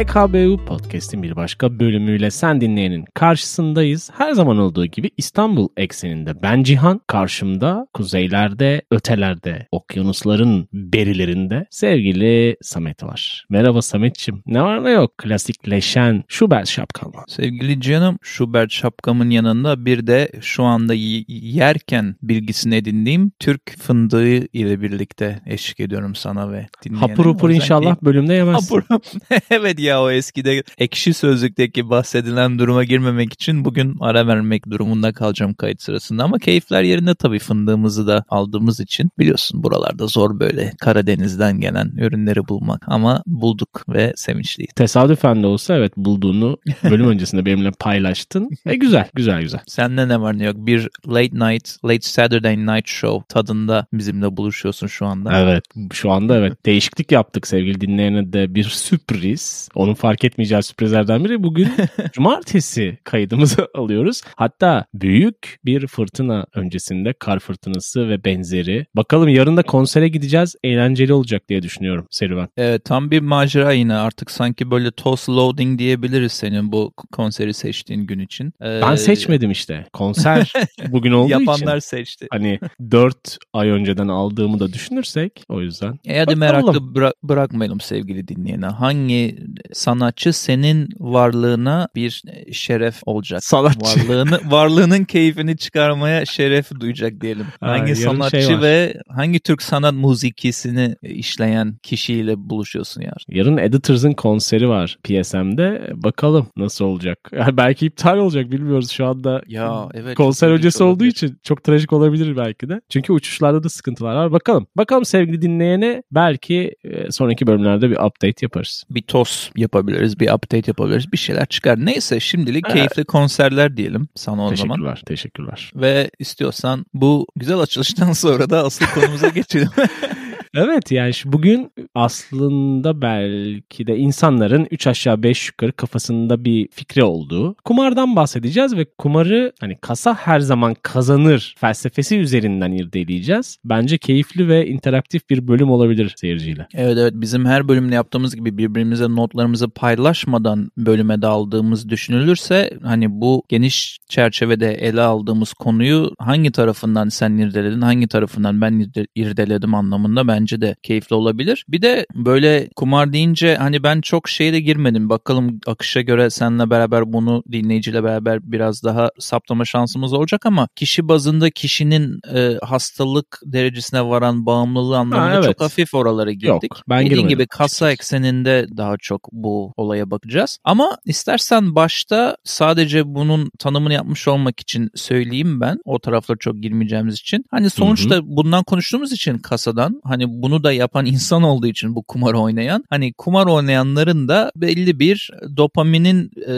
BKBU Podcast'in bir başka bölümüyle sen dinleyenin karşısındayız. Her zaman olduğu gibi İstanbul ekseninde ben Cihan, karşımda kuzeylerde, ötelerde, okyanusların berilerinde sevgili Samet var. Merhaba Sametçim. Ne var ne yok klasikleşen Schubert şapkan var. Sevgili canım Schubert şapkamın yanında bir de şu anda yerken bilgisini edindiğim Türk fındığı ile birlikte eşlik ediyorum sana ve dinleyenlere. Hapur hapur inşallah ki... bölümde yemezsin. Hapur evet ya o eskide ekşi sözlükteki bahsedilen duruma girmemek için bugün ara vermek durumunda kalacağım kayıt sırasında ama keyifler yerinde tabii fındığımızı da aldığımız için biliyorsun buralarda zor böyle Karadeniz'den gelen ürünleri bulmak ama bulduk ve sevinçliyiz. Tesadüfen de olsa evet bulduğunu bölüm öncesinde benimle paylaştın. E güzel güzel güzel. Sende ne var ne yok bir late night late Saturday night show tadında bizimle buluşuyorsun şu anda. Evet şu anda evet değişiklik yaptık sevgili dinleyene de bir sürpriz. Onun fark etmeyeceği sürprizlerden biri bugün cumartesi kaydımızı alıyoruz. Hatta büyük bir fırtına öncesinde kar fırtınası ve benzeri. Bakalım yarın da konsere gideceğiz. Eğlenceli olacak diye düşünüyorum serüven. Evet tam bir macera yine artık sanki böyle toss loading diyebiliriz senin bu konseri seçtiğin gün için. Ee... Ben seçmedim işte. Konser bugün olduğu Yapanlar için. Yapanlar seçti. Hani 4 ay önceden aldığımı da düşünürsek o yüzden. E hadi meraklı bıra- bırakmayalım sevgili dinleyene. Hangi sanatçı senin varlığına bir şeref olacak? Sanatçı. Varlığını, varlığının keyfini çıkarmaya şeref duyacak diyelim. Hangi ha, sanatçı şey ve hangi Türk sanat muzikisini işleyen kişiyle buluşuyorsun yar? Yarın Editors'ın konseri var PSM'de. Bakalım nasıl olacak. Yani belki iptal olacak bilmiyoruz şu anda. Ya evet. Konser öncesi olduğu için çok trajik olabilir belki de. Çünkü uçuşlarda da sıkıntılar var. Bakalım. Bakalım sevgili dinleyene belki e, sonraki bölümlerde bir update yaparız. Bir toz yapabiliriz, bir update yapabiliriz. Bir şeyler çıkar. Neyse şimdilik evet. keyifli konserler diyelim sana o teşekkürler, zaman. Teşekkürler, teşekkürler. Ve istiyorsan bu güzel açılıştan sonra da asıl konumuza geçelim. Evet yani bugün aslında belki de insanların 3 aşağı 5 yukarı kafasında bir fikri olduğu kumardan bahsedeceğiz ve kumarı hani kasa her zaman kazanır felsefesi üzerinden irdeleyeceğiz. Bence keyifli ve interaktif bir bölüm olabilir seyirciyle. Evet evet bizim her bölümde yaptığımız gibi birbirimize notlarımızı paylaşmadan bölüme daldığımız düşünülürse hani bu geniş çerçevede ele aldığımız konuyu hangi tarafından sen irdeledin hangi tarafından ben irdeledim anlamında ben bence de keyifli olabilir. Bir de böyle kumar deyince hani ben çok şeye de girmedim. Bakalım akışa göre seninle beraber bunu dinleyiciyle beraber biraz daha saptama şansımız olacak ama kişi bazında kişinin e, hastalık derecesine varan bağımlılığı anlamında ha, evet. çok hafif oralara girdik. Yok, ben Dediğin gibi kasa ekseninde daha çok bu olaya bakacağız. Ama istersen başta sadece bunun tanımını yapmış olmak için söyleyeyim ben. O taraflara çok girmeyeceğimiz için. Hani sonuçta hı hı. bundan konuştuğumuz için kasadan hani bunu da yapan insan olduğu için bu kumar oynayan hani kumar oynayanların da belli bir dopaminin e,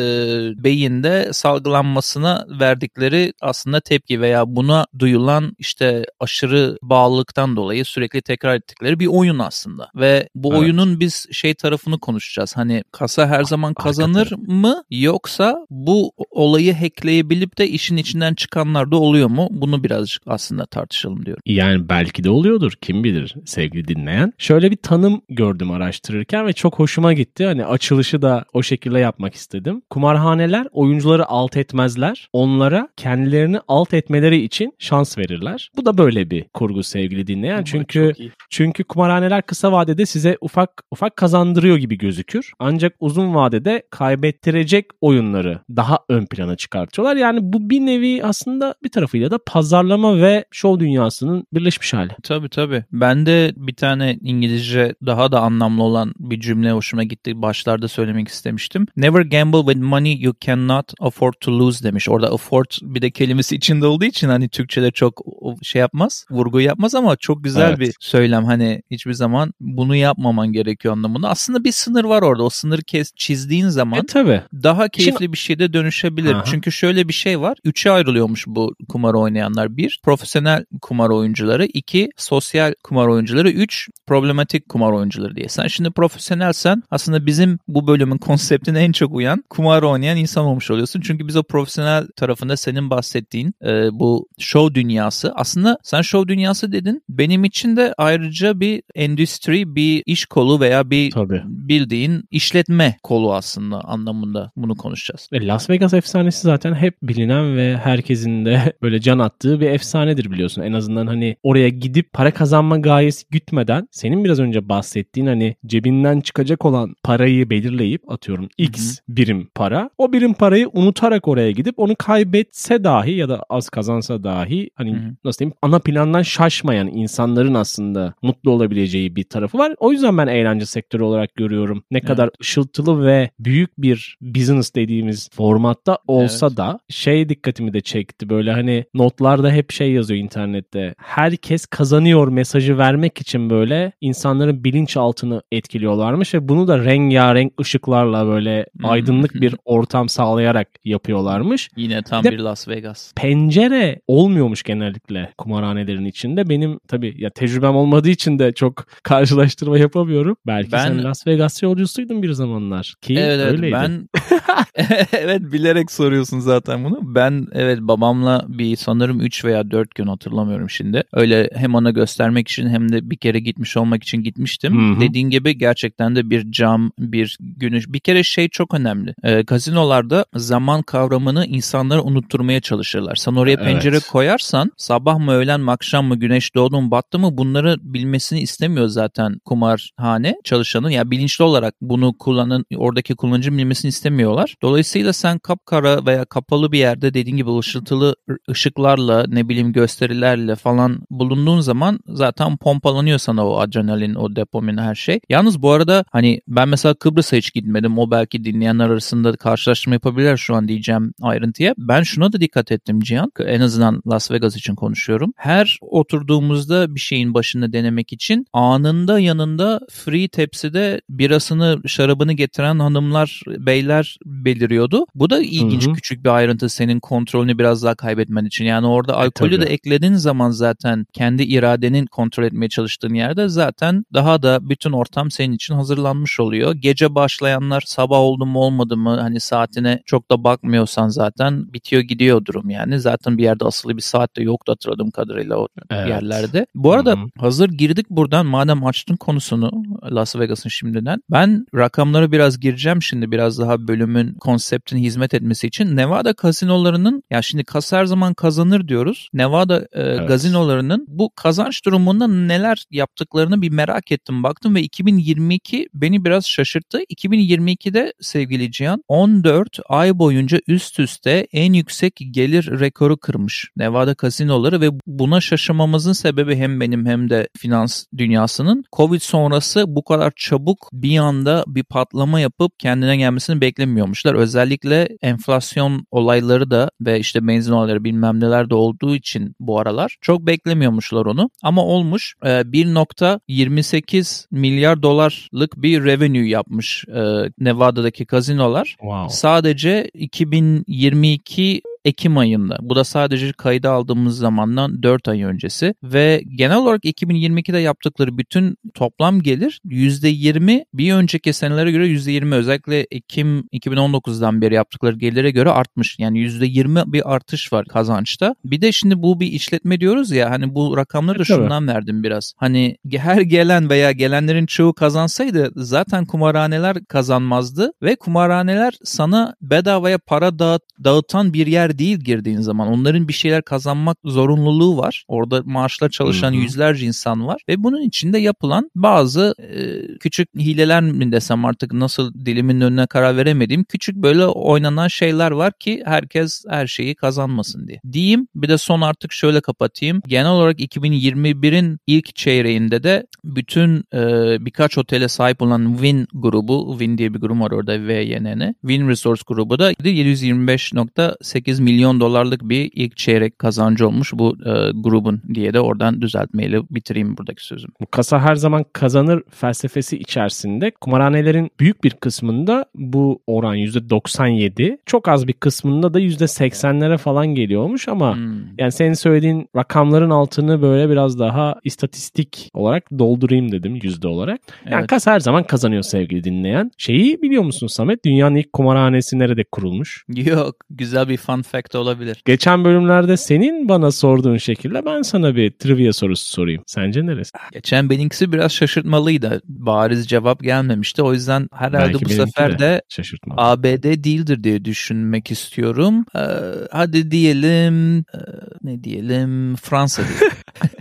beyinde salgılanmasına verdikleri aslında tepki veya buna duyulan işte aşırı bağlılıktan dolayı sürekli tekrar ettikleri bir oyun aslında. Ve bu evet. oyunun biz şey tarafını konuşacağız. Hani kasa her zaman kazanır Hakikaten. mı yoksa bu olayı hackleyebilip de işin içinden çıkanlar da oluyor mu? Bunu birazcık aslında tartışalım diyorum. Yani belki de oluyordur kim bilir sevgili dinleyen. Şöyle bir tanım gördüm araştırırken ve çok hoşuma gitti. Hani açılışı da o şekilde yapmak istedim. Kumarhaneler oyuncuları alt etmezler. Onlara kendilerini alt etmeleri için şans verirler. Bu da böyle bir kurgu sevgili dinleyen. Ama çünkü çünkü kumarhaneler kısa vadede size ufak ufak kazandırıyor gibi gözükür. Ancak uzun vadede kaybettirecek oyunları daha ön plana çıkartıyorlar. Yani bu bir nevi aslında bir tarafıyla da pazarlama ve show dünyasının birleşmiş hali. Tabii tabii. Ben de bir tane İngilizce daha da anlamlı olan bir cümle hoşuma gitti. Başlarda söylemek istemiştim. Never gamble with money you cannot afford to lose demiş. Orada afford bir de kelimesi içinde olduğu için hani Türkçe'de çok şey yapmaz, vurgu yapmaz ama çok güzel evet. bir söylem. Hani hiçbir zaman bunu yapmaman gerekiyor anlamında. Aslında bir sınır var orada. O sınırı kes, çizdiğin zaman e, tabii. daha keyifli Şimdi... bir şeyde dönüşebilir. Aha. Çünkü şöyle bir şey var. Üçe ayrılıyormuş bu kumar oynayanlar. Bir, profesyonel kumar oyuncuları. iki sosyal kumar oyuncuları oyuncuları, 3 problematik kumar oyuncuları diye. Sen şimdi profesyonelsen aslında bizim bu bölümün konseptine en çok uyan kumar oynayan insan olmuş oluyorsun. Çünkü biz o profesyonel tarafında senin bahsettiğin e, bu show dünyası aslında sen show dünyası dedin. Benim için de ayrıca bir endüstri, bir iş kolu veya bir Tabii. bildiğin işletme kolu aslında anlamında bunu konuşacağız. Las Vegas efsanesi zaten hep bilinen ve herkesin de böyle can attığı bir efsanedir biliyorsun. En azından hani oraya gidip para kazanma gayesi gütmeden senin biraz önce bahsettiğin hani cebinden çıkacak olan parayı belirleyip atıyorum X birim para. O birim parayı unutarak oraya gidip onu kaybetse dahi ya da az kazansa dahi hani Hı hı. nasıl diyeyim ana plandan şaşmayan insanların aslında mutlu olabileceği bir tarafı var. O yüzden ben eğlence sektörü olarak görüyorum. Ne kadar ışıltılı ve büyük bir business dediğimiz formatta olsa Evet. da şey dikkatimi de çekti. Böyle hani notlarda hep şey yazıyor internette. Herkes kazanıyor mesajı vermek için böyle insanların bilinçaltını etkiliyorlarmış ve bunu da rengarenk ışıklarla böyle aydınlık bir ortam sağlayarak yapıyorlarmış Yine tam Bir bir Las Vegas. pencere olmuyormuş genellikle kumarhanelerin içinde. Benim tabii ya tecrübem olmadığı için de çok karşılaştırma yapamıyorum. Belki Ben- sen Las Vegas yolcusuydun bir zamanlar ki Evet evet öyleydi. ben evet bilerek soruyorsun zaten bunu. Ben evet babamla bir sanırım 3 veya 4 gün hatırlamıyorum şimdi. Öyle hem ona göstermek için hem de bir kere gitmiş olmak için gitmiştim. Hı hı. Dediğin gibi gerçekten de bir cam, bir güneş. Bir kere şey çok önemli. Ee, gazinolarda zaman kavramını insanlara unutturmaya çalışırlar. Sen oraya Evet. pencere koyarsan sabah mı öğlen mi akşam mı güneş doğdu mu battı mı bunları bilmesini istemiyor zaten kumarhane çalışanın. Ya bilinçli olarak bunu kullanın oradaki kullanıcı bilmesini istemiyorlar. Dolayısıyla sen kapkara veya kapalı bir yerde dediğin gibi ışıltılı ışıklarla ne bileyim gösterilerle falan bulunduğun zaman zaten pompalanıyor sana o adrenalin, o dopamin her şey. Yalnız bu arada hani ben mesela Kıbrıs'a hiç gitmedim. O belki dinleyenler arasında karşılaştırma yapabilirler şu an diyeceğim ayrıntıya. Ben şuna da dikkat ettim Cihan. En azından Las Vegas için konuşuyorum. Her oturduğumuzda bir şeyin başında denemek için anında yanında free tepside birasını, şarabını getiren hanımlar, beyler beliriyordu. Bu da ilginç Hı hı. küçük bir ayrıntı senin kontrolünü biraz daha kaybetmen için. Yani orada alkolü de tabii. eklediğin zaman zaten kendi iradenin kontrol etmeye çalıştığın yerde zaten daha da bütün ortam senin için hazırlanmış oluyor. Gece başlayanlar sabah oldu mu olmadı mı hani saatine çok da bakmıyorsan zaten bitiyor gidiyor durum yani. Zaten bir yerde asılı bir saat de yoktu hatırladığım kadarıyla o Evet. yerlerde. Bu arada Hı hı. hazır girdik buradan madem açtın konusunu Las Vegas'ın şimdiden. Ben rakamlara biraz gireceğim şimdi biraz daha bölümün konseptine hizmet etmesi için. Nevada kasinolarının ya şimdi kas her zaman kazanır diyoruz. Nevada e, gazinolarının bu kazanç durumunda neler yaptıklarını bir merak ettim baktım ve 2022 beni biraz şaşırttı. 2022'de sevgili Cihan 14 ay boyunca üst üste en yüksek gelir rekoru kırmış Nevada kasinoları ve buna şaşırmamızın sebebi hem benim hem de finans dünyasının Covid sonrası bu kadar çabuk bir anda bir patlama yapıp kendine gelmesini beklemiyormuşlar. Özellikle enflasyon olayları da ve işte benzin olayları bilmem neler de olduğu için bu aralar çok beklemiyormuşlar onu. Ama olmuş Ee, 1.28 milyar dolarlık bir revenue yapmış e, Nevada'daki kazinolar. Wow. Sadece 2022 Ekim ayında. Bu da sadece kayda aldığımız zamandan 4 ay öncesi ve genel olarak 2022'de yaptıkları bütün toplam gelir %20 bir önceki senelere göre %20 özellikle Ekim 2019'dan beri yaptıkları gelire göre artmış. Yani %20 bir artış var kazançta. Bir de şimdi bu bir işletme diyoruz ya hani bu rakamları da E, tabii. şundan verdim biraz. Hani her gelen veya gelenlerin çoğu kazansaydı zaten kumarhaneler kazanmazdı ve kumarhaneler sana bedavaya para dağıt, dağıtan bir yer değil girdiğin zaman. Onların bir şeyler kazanmak zorunluluğu var. Orada maaşla çalışan Hı hı. yüzlerce insan var ve bunun içinde yapılan bazı e, küçük hileler mi desem artık nasıl dilimin önüne karar veremediğim küçük böyle oynanan şeyler var ki herkes her şeyi kazanmasın diye. Diyeyim bir de son artık şöyle kapatayım. Genel olarak 2021'in ilk çeyreğinde de bütün e, birkaç otele sahip olan Win grubu, Win diye bir grup var orada VYNN. Win Resource grubu da 725.8 milyon dolarlık bir ilk çeyrek kazancı olmuş bu e, grubun diye de oradan düzeltmeyle bitireyim buradaki sözüm. Bu kasa her zaman kazanır felsefesi içerisinde kumarhanelerin büyük bir kısmında bu oran %97. Çok az bir kısmında da %80'lere falan geliyormuş ama hmm. yani senin söylediğin rakamların altını böyle biraz daha istatistik olarak doldurayım dedim yüzde olarak. Yani evet. kasa her zaman kazanıyor sevgili dinleyen. Şeyi biliyor musun Samet? Dünyanın ilk kumarhanesi nerede kurulmuş? Yok. Güzel bir fun fact olabilir. Geçen bölümlerde senin bana sorduğun şekilde ben sana bir trivia sorusu sorayım. Sence neresi? Geçen benimkisi biraz şaşırtmalıydı. Bariz cevap gelmemişti. O yüzden herhalde Belki bu sefer de, de ABD değildir diye düşünmek istiyorum. Ee, hadi diyelim e, ne diyelim Fransa diyelim.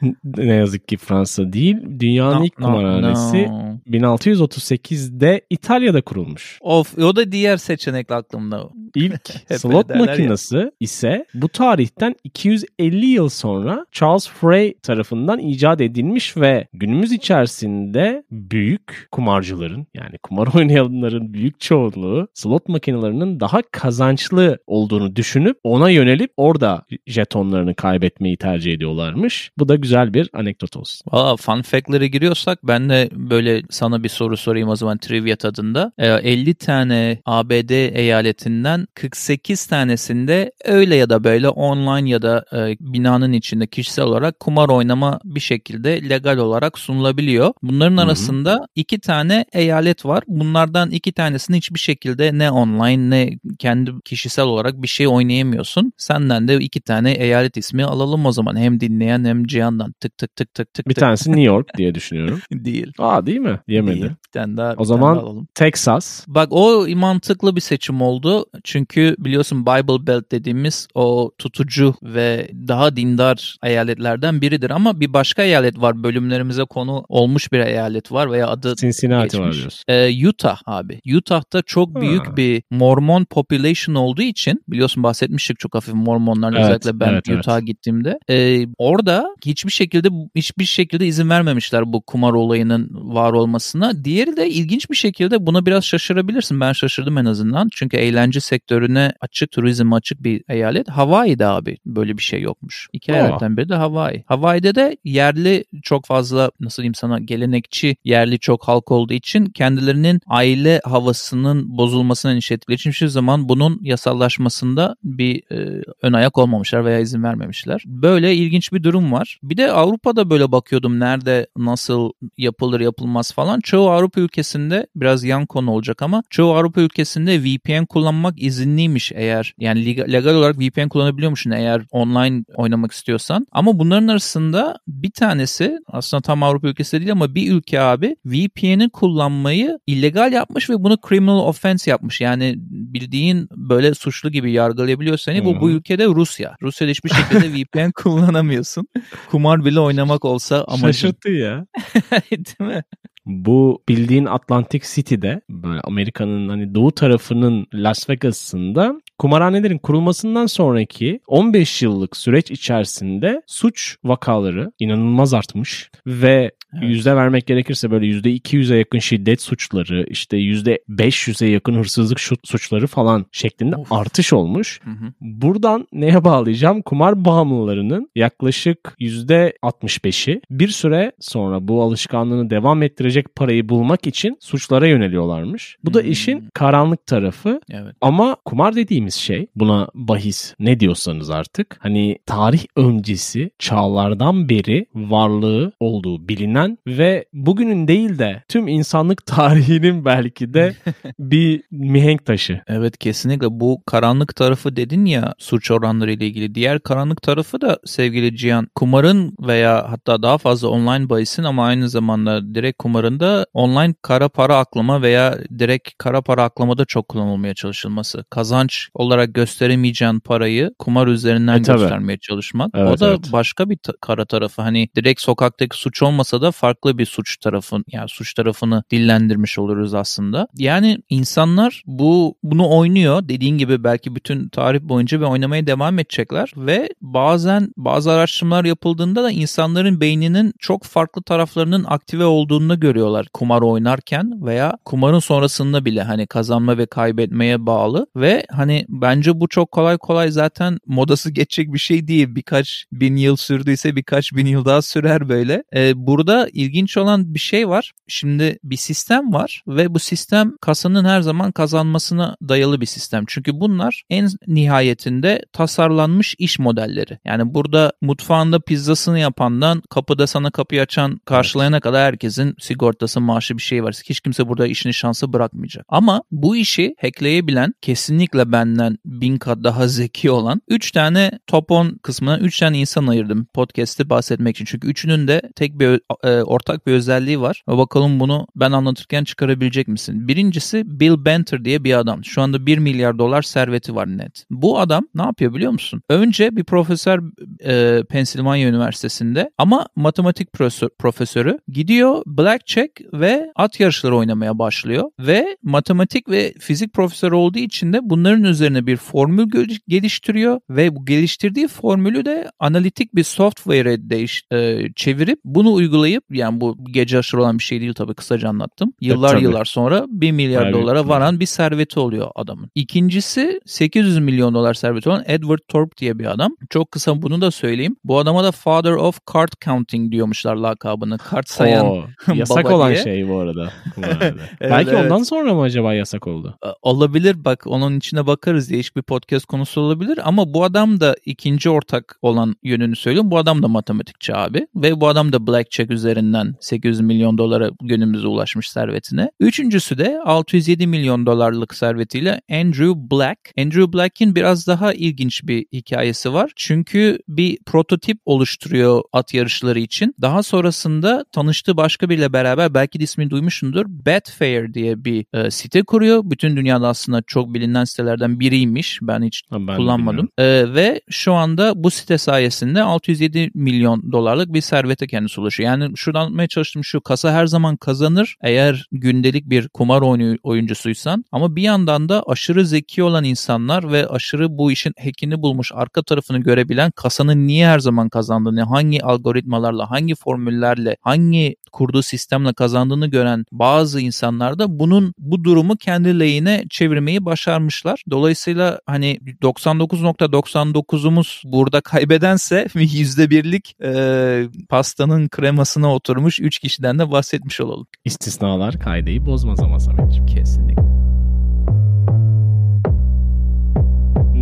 ne yazık ki Fransa değil. Dünyanın no, ilk kumarhanesi no. 1638'de İtalya'da kurulmuş. Of o da diğer seçenek aklımda. İlk slot makinesi ya. ise bu tarihten 250 yıl sonra Charles Frey tarafından icat edilmiş ve günümüz içerisinde büyük kumarcıların yani kumar oynayanların büyük çoğunluğu slot makinelerinin daha kazançlı olduğunu düşünüp ona yönelip orada jetonlarını kaybetmeyi tercih ediyorlarmış. Bu da güzel bir anekdot olsun. Valla fun fact'lere giriyorsak ben de böyle sana bir soru sorayım o zaman trivia tadında. 50 tane ABD eyaletinden 48 tanesinde öyle ya da böyle online ya da e, binanın içinde kişisel olarak kumar oynama bir şekilde legal olarak sunulabiliyor. Bunların Hı-hı. arasında iki tane eyalet var. Bunlardan iki tanesini hiçbir şekilde ne online ne kendi kişisel olarak bir şey oynayamıyorsun. Senden de iki tane eyalet ismi alalım o zaman. Hem dinleyen hem Cihan'dan tık tık tık tık tık. Bir tanesi New York diye düşünüyorum. değil. Aa değil mi? Yemedi. Değil. Bir tane daha. O zaman daha alalım. Texas. Bak o mantıklı bir seçim oldu. Çünkü biliyorsun Bible Belt dediğimiz o tutucu ve daha dindar eyaletlerden biridir. Ama bir başka eyalet var. Bölümlerimize konu olmuş bir eyalet var veya adı Cincinnati geçmiş. var diyorsun. Ee, Utah abi. Utah'ta çok ha. büyük bir Mormon population olduğu için biliyorsun bahsetmiştik çok hafif Mormonlar evet, özellikle ben evet, Utah'a evet. gittiğimde. Ee, orada hiçbir şekilde hiçbir şekilde izin vermemişler bu kumar olayının var olmasına. Diğeri de ilginç bir şekilde buna biraz şaşırabilirsin. Ben şaşırdım en azından. Çünkü eğlence sektörüne açık, turizm açık bir eyalet. Hawaii'de abi böyle bir şey yokmuş. İki eyaletten biri de Hawaii. Hawaii'de de yerli çok fazla nasıl diyeyim sana gelenekçi yerli çok halk olduğu için kendilerinin aile havasının bozulmasına endişe için hiçbir zaman bunun yasallaşmasında bir e, ön ayak olmamışlar veya izin vermemişler. Böyle ilginç bir durum var. Bir de Avrupa'da böyle bakıyordum nerede nasıl yapılır yapılmaz falan. Çoğu Avrupa ülkesinde biraz yan konu olacak ama çoğu Avrupa ülkesinde VPN kullanmak izinliymiş eğer yani legal olarak VPN kullanabiliyormuşsun eğer online oynamak istiyorsan. Ama bunların arasında bir tanesi aslında tam Avrupa ülkesi değil ama bir ülke abi VPN'i kullanmayı illegal yapmış ve bunu criminal offense yapmış. Yani bildiğin böyle suçlu gibi yargılayabiliyor seni. Bu bu ülkede Rusya. Rusya'da hiçbir şekilde VPN kullanamıyorsun. Kumar bile oynamak olsa ama Şaşırttı ya. Değil mi? Bu bildiğin Atlantic City'de böyle Amerika'nın hani doğu tarafının Las Vegas'ında kumarhanelerin kurulmasından sonraki 15 yıllık süreç içerisinde suç vakaları inanılmaz artmış ve Evet. Yüzde vermek gerekirse böyle yüzde 200'e yakın şiddet suçları, işte yüzde 500'e yakın hırsızlık suçları falan şeklinde of. artış olmuş. Hı hı. Buradan neye bağlayacağım? Kumar bağımlılarının yaklaşık yüzde 65'i bir süre sonra bu alışkanlığını devam ettirecek parayı bulmak için suçlara yöneliyorlarmış. Bu da işin karanlık tarafı. Evet. Ama kumar dediğimiz şey buna bahis ne diyorsanız artık hani tarih öncesi çağlardan beri varlığı olduğu bilinen bilinen ve bugünün değil de tüm insanlık tarihinin belki de bir mihenk taşı. Evet kesinlikle bu karanlık tarafı dedin ya suç oranları ile ilgili. Diğer karanlık tarafı da sevgili Cihan kumarın veya hatta daha fazla online bahisin ama aynı zamanda direkt kumarında online kara para aklama veya direkt kara para aklamada çok kullanılmaya çalışılması. Kazanç olarak gösteremeyeceğin parayı kumar üzerinden e, göstermeye çalışmak. Evet, o da evet. başka bir ta- kara tarafı. Hani direkt sokaktaki suç olmasa da da farklı bir suç tarafın yani suç tarafını dillendirmiş oluruz aslında. Yani insanlar bu bunu oynuyor. Dediğin gibi belki bütün tarih boyunca ve oynamaya devam edecekler ve bazen bazı araştırmalar yapıldığında da insanların beyninin çok farklı taraflarının aktive olduğunu görüyorlar kumar oynarken veya kumarın sonrasında bile hani kazanma ve kaybetmeye bağlı ve hani bence bu çok kolay kolay zaten modası geçecek bir şey değil. Birkaç bin yıl sürdüyse birkaç bin yıl daha sürer böyle. Ee, burada ilginç olan bir şey var. Şimdi bir sistem var ve bu sistem kasanın her zaman kazanmasına dayalı bir sistem. Çünkü bunlar en nihayetinde tasarlanmış iş modelleri. Yani burada mutfağında pizzasını yapandan kapıda sana kapıyı açan karşılayana kadar herkesin sigortası maaşı bir şey var. Hiç kimse burada işini şansı bırakmayacak. Ama bu işi hackleyebilen kesinlikle benden bin kat daha zeki olan 3 tane top 10 kısmına 3 tane insan ayırdım podcast'te bahsetmek için. Çünkü üçünün de tek bir e, ortak bir özelliği var. Bakalım bunu ben anlatırken çıkarabilecek misin? Birincisi Bill Benter diye bir adam. Şu anda 1 milyar dolar serveti var net. Bu adam ne yapıyor biliyor musun? Önce bir profesör e, Pennsylvania Üniversitesi'nde ama matematik profesör, profesörü gidiyor blackjack ve at yarışları oynamaya başlıyor ve matematik ve fizik profesörü olduğu için de bunların üzerine bir formül geliştiriyor ve bu geliştirdiği formülü de analitik bir software'e değiş, e, çevirip bunu uygulayıp yani bu gece aşırı olan bir şey değil tabii kısaca anlattım. Yıllar evet, yıllar sonra 1 milyar evet, dolara varan bir serveti oluyor adamın. İkincisi 800 milyon dolar serveti olan Edward Thorpe diye bir adam. Çok kısa bunu da söyleyeyim. Bu adama da Father of Card Counting diyormuşlar lakabını. Kart sayan Oo, yasak baba olan diye. şey bu arada. Bu arada. evet, Belki evet. ondan sonra mı acaba yasak oldu? Olabilir bak onun içine bakarız. Değişik bir podcast konusu olabilir ama bu adam da ikinci ortak olan yönünü söylüyorum. Bu adam da matematikçi abi ve bu adam da blackjack üzerinden 800 milyon dolara günümüze ulaşmış servetine. Üçüncüsü de 607 milyon dolarlık servetiyle Andrew Black. Andrew Black'in biraz daha ilginç bir hikayesi var. Çünkü bir prototip oluşturuyor at yarışları için. Daha sonrasında tanıştığı başka biriyle beraber belki de ismini duymuşsundur. Betfair diye bir e, site kuruyor. Bütün dünyada aslında çok bilinen sitelerden biriymiş. Ben hiç ben kullanmadım. E, ve şu anda bu site sayesinde 607 milyon dolarlık bir servete kendisi ulaşıyor. Yani şuradan anlatmaya çalıştığım şu kasa her zaman kazanır eğer gündelik bir kumar oyuncusuysan ama bir yandan da aşırı zeki olan insanlar ve aşırı bu işin hackini bulmuş arka tarafını görebilen kasanın niye her zaman kazandığını, hangi algoritmalarla, hangi formüllerle, hangi kurduğu sistemle kazandığını gören bazı insanlar da bunun bu durumu kendi lehine çevirmeyi başarmışlar. Dolayısıyla hani 99.99'umuz burada kaybedense %1'lik e, pastanın kremasına oturmuş 3 kişiden de bahsetmiş olalım. İstisnalar kaydeyi bozmaz ama Samet'ciğim. Kesinlikle.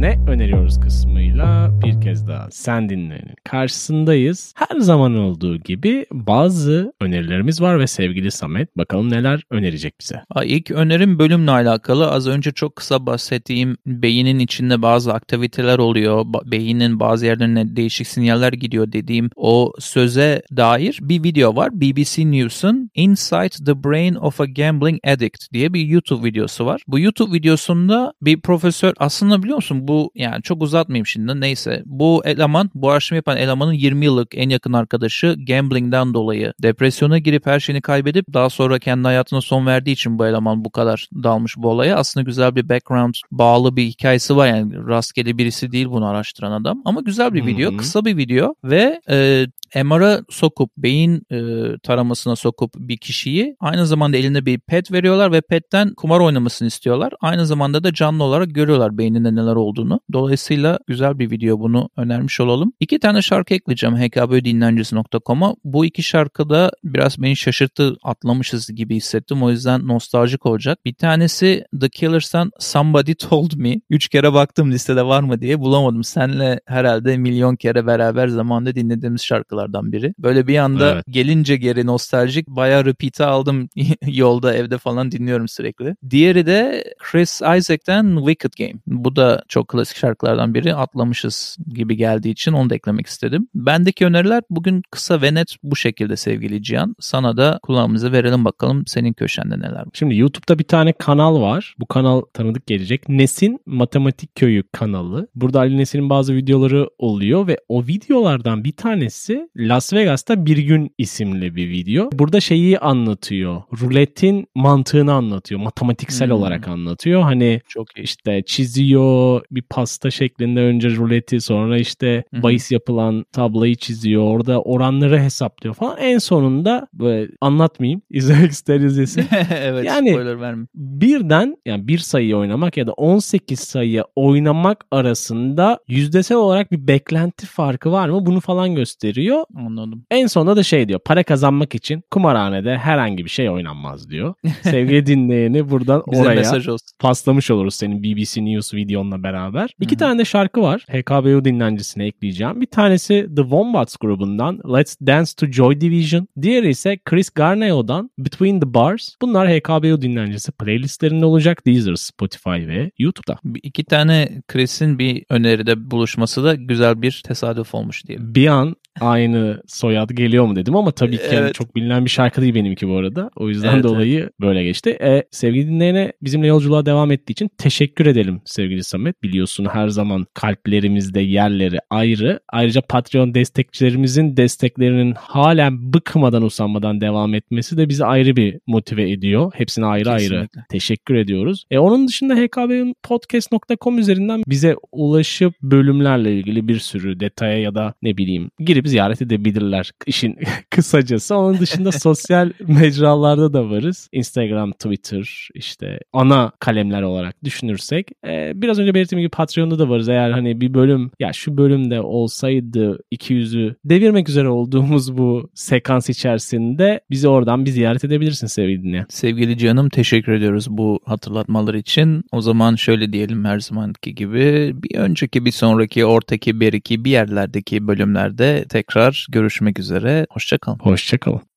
Ne öneriyoruz kısmıyla bir kez daha sen dinlenin karşısındayız. Her zaman olduğu gibi bazı önerilerimiz var ve sevgili Samet bakalım neler önerecek bize. İlk önerim bölümle alakalı. Az önce çok kısa bahsettiğim beynin içinde bazı aktiviteler oluyor. Beynin bazı yerlerine değişik sinyaller gidiyor dediğim o söze dair bir video var. BBC News'un Inside the Brain of a Gambling Addict diye bir YouTube videosu var. Bu YouTube videosunda bir profesör aslında biliyor musun bu yani çok uzatmayayım şimdi neyse. Bu eleman bu araştırma yapan elemanın 20 yıllık en yakın arkadaşı gamblingden dolayı depresyona girip her şeyini kaybedip daha sonra kendi hayatına son verdiği için bu eleman bu kadar dalmış bu olaya. Aslında güzel bir background bağlı bir hikayesi var yani rastgele birisi değil bunu araştıran adam ama güzel bir video Hı-hı. kısa bir video ve e, MR'a sokup beyin e, taramasına sokup bir kişiyi aynı zamanda elinde bir pet veriyorlar ve petten kumar oynamasını istiyorlar. Aynı zamanda da canlı olarak görüyorlar beyninde neler olduğunu. Dolayısıyla güzel bir video bunu önermiş olalım. İki tane şarkı ekleyeceğim hkbdinlencesi.com'a. Bu iki şarkı da biraz beni şaşırttı atlamışız gibi hissettim. O yüzden nostaljik olacak. Bir tanesi The Killers'tan Somebody Told Me. Üç kere baktım listede var mı diye bulamadım. Senle herhalde milyon kere beraber zamanda dinlediğimiz şarkılar şarkılardan biri. Böyle bir anda evet. gelince geri nostaljik bayağı repeat'e aldım yolda evde falan dinliyorum sürekli. Diğeri de Chris Isaac'ten Wicked Game. Bu da çok klasik şarkılardan biri atlamışız gibi geldiği için onu da eklemek istedim. Bendeki öneriler bugün kısa ve net bu şekilde sevgili Cihan. Sana da kulağımızı verelim bakalım senin köşende neler var. Şimdi YouTube'da bir tane kanal var. Bu kanal tanıdık gelecek. Nesin Matematik Köyü kanalı. Burada Ali Nesin'in bazı videoları oluyor ve o videolardan bir tanesi Las Vegas'ta bir gün isimli bir video. Burada şeyi anlatıyor. Ruletin mantığını anlatıyor. Matematiksel Hmm. olarak anlatıyor. Hani Çok iyi. işte çiziyor bir pasta şeklinde önce ruleti sonra işte hı. bahis yapılan tablayı çiziyor. Orada oranları hesaplıyor falan. En sonunda böyle anlatmayayım. İzlemek ister izlesin. evet Yani- spoiler verme. birden yani bir sayıyı oynamak ya da 18 sayıyı oynamak arasında yüzdesel olarak bir beklenti farkı var mı? Bunu falan gösteriyor. Anladım. En sonunda da şey diyor. Para kazanmak için kumarhanede herhangi bir şey oynanmaz diyor. Sevgili dinleyeni buradan oraya mesaj olsun. paslamış oluruz senin BBC News videonla beraber. İki Hı hı. tane de şarkı var. HKBU dinlencisine ekleyeceğim. Bir tanesi The Wombats grubundan Let's Dance to Joy Division. Diğeri ise Chris Garneo'dan Between the Bars. Bunlar HKBU dinlencisi playlistlerinde olacak. Deezer, Spotify ve YouTube'da. İki tane Chris'in bir öneride buluşması da güzel bir tesadüf olmuş diyelim. Bir an aynı soyad geliyor mu dedim ama tabii ki yani Evet. çok bilinen bir şarkı değil benimki bu arada. O yüzden Evet, dolayı böyle geçti. E, sevgili dinleyene bizimle yolculuğa devam ettiği için teşekkür edelim sevgili Samet. Biliyorsun her zaman kalplerimizde yerleri ayrı. Ayrıca Patreon destekçilerimizin desteklerinin halen bıkmadan usanmadan devam etmesi de bizi ayrı bir motive ediyor. Hepsine ayrı ayrı Kesinlikle. teşekkür ediyoruz. E, onun dışında HKB'nin podcast.com üzerinden bize ulaşıp bölümlerle ilgili bir sürü detaya ya da ne bileyim girip ziyaret edebilirler. İşin kısacası. Onun dışında sosyal mecralarda da varız. Instagram, Twitter işte ana kalemler olarak düşünürsek. E, biraz önce belirttiğim gibi Patreon'da da varız. Eğer hani bir bölüm ya şu bölümde olsaydı 200'ü devirmek üzere olduğumuz bu sekans içerisinde bizi oradan bir ziyaret edebilirsin sevgili dinleyen. Sevgili canım teşekkür ediyoruz bu hatırlatmalar için. O zaman şöyle diyelim her zamanki gibi bir önceki bir sonraki ortaki beriki bir yerlerdeki bölümlerde tekrar görüşmek üzere. Hoşçakalın. Hoşçakalın.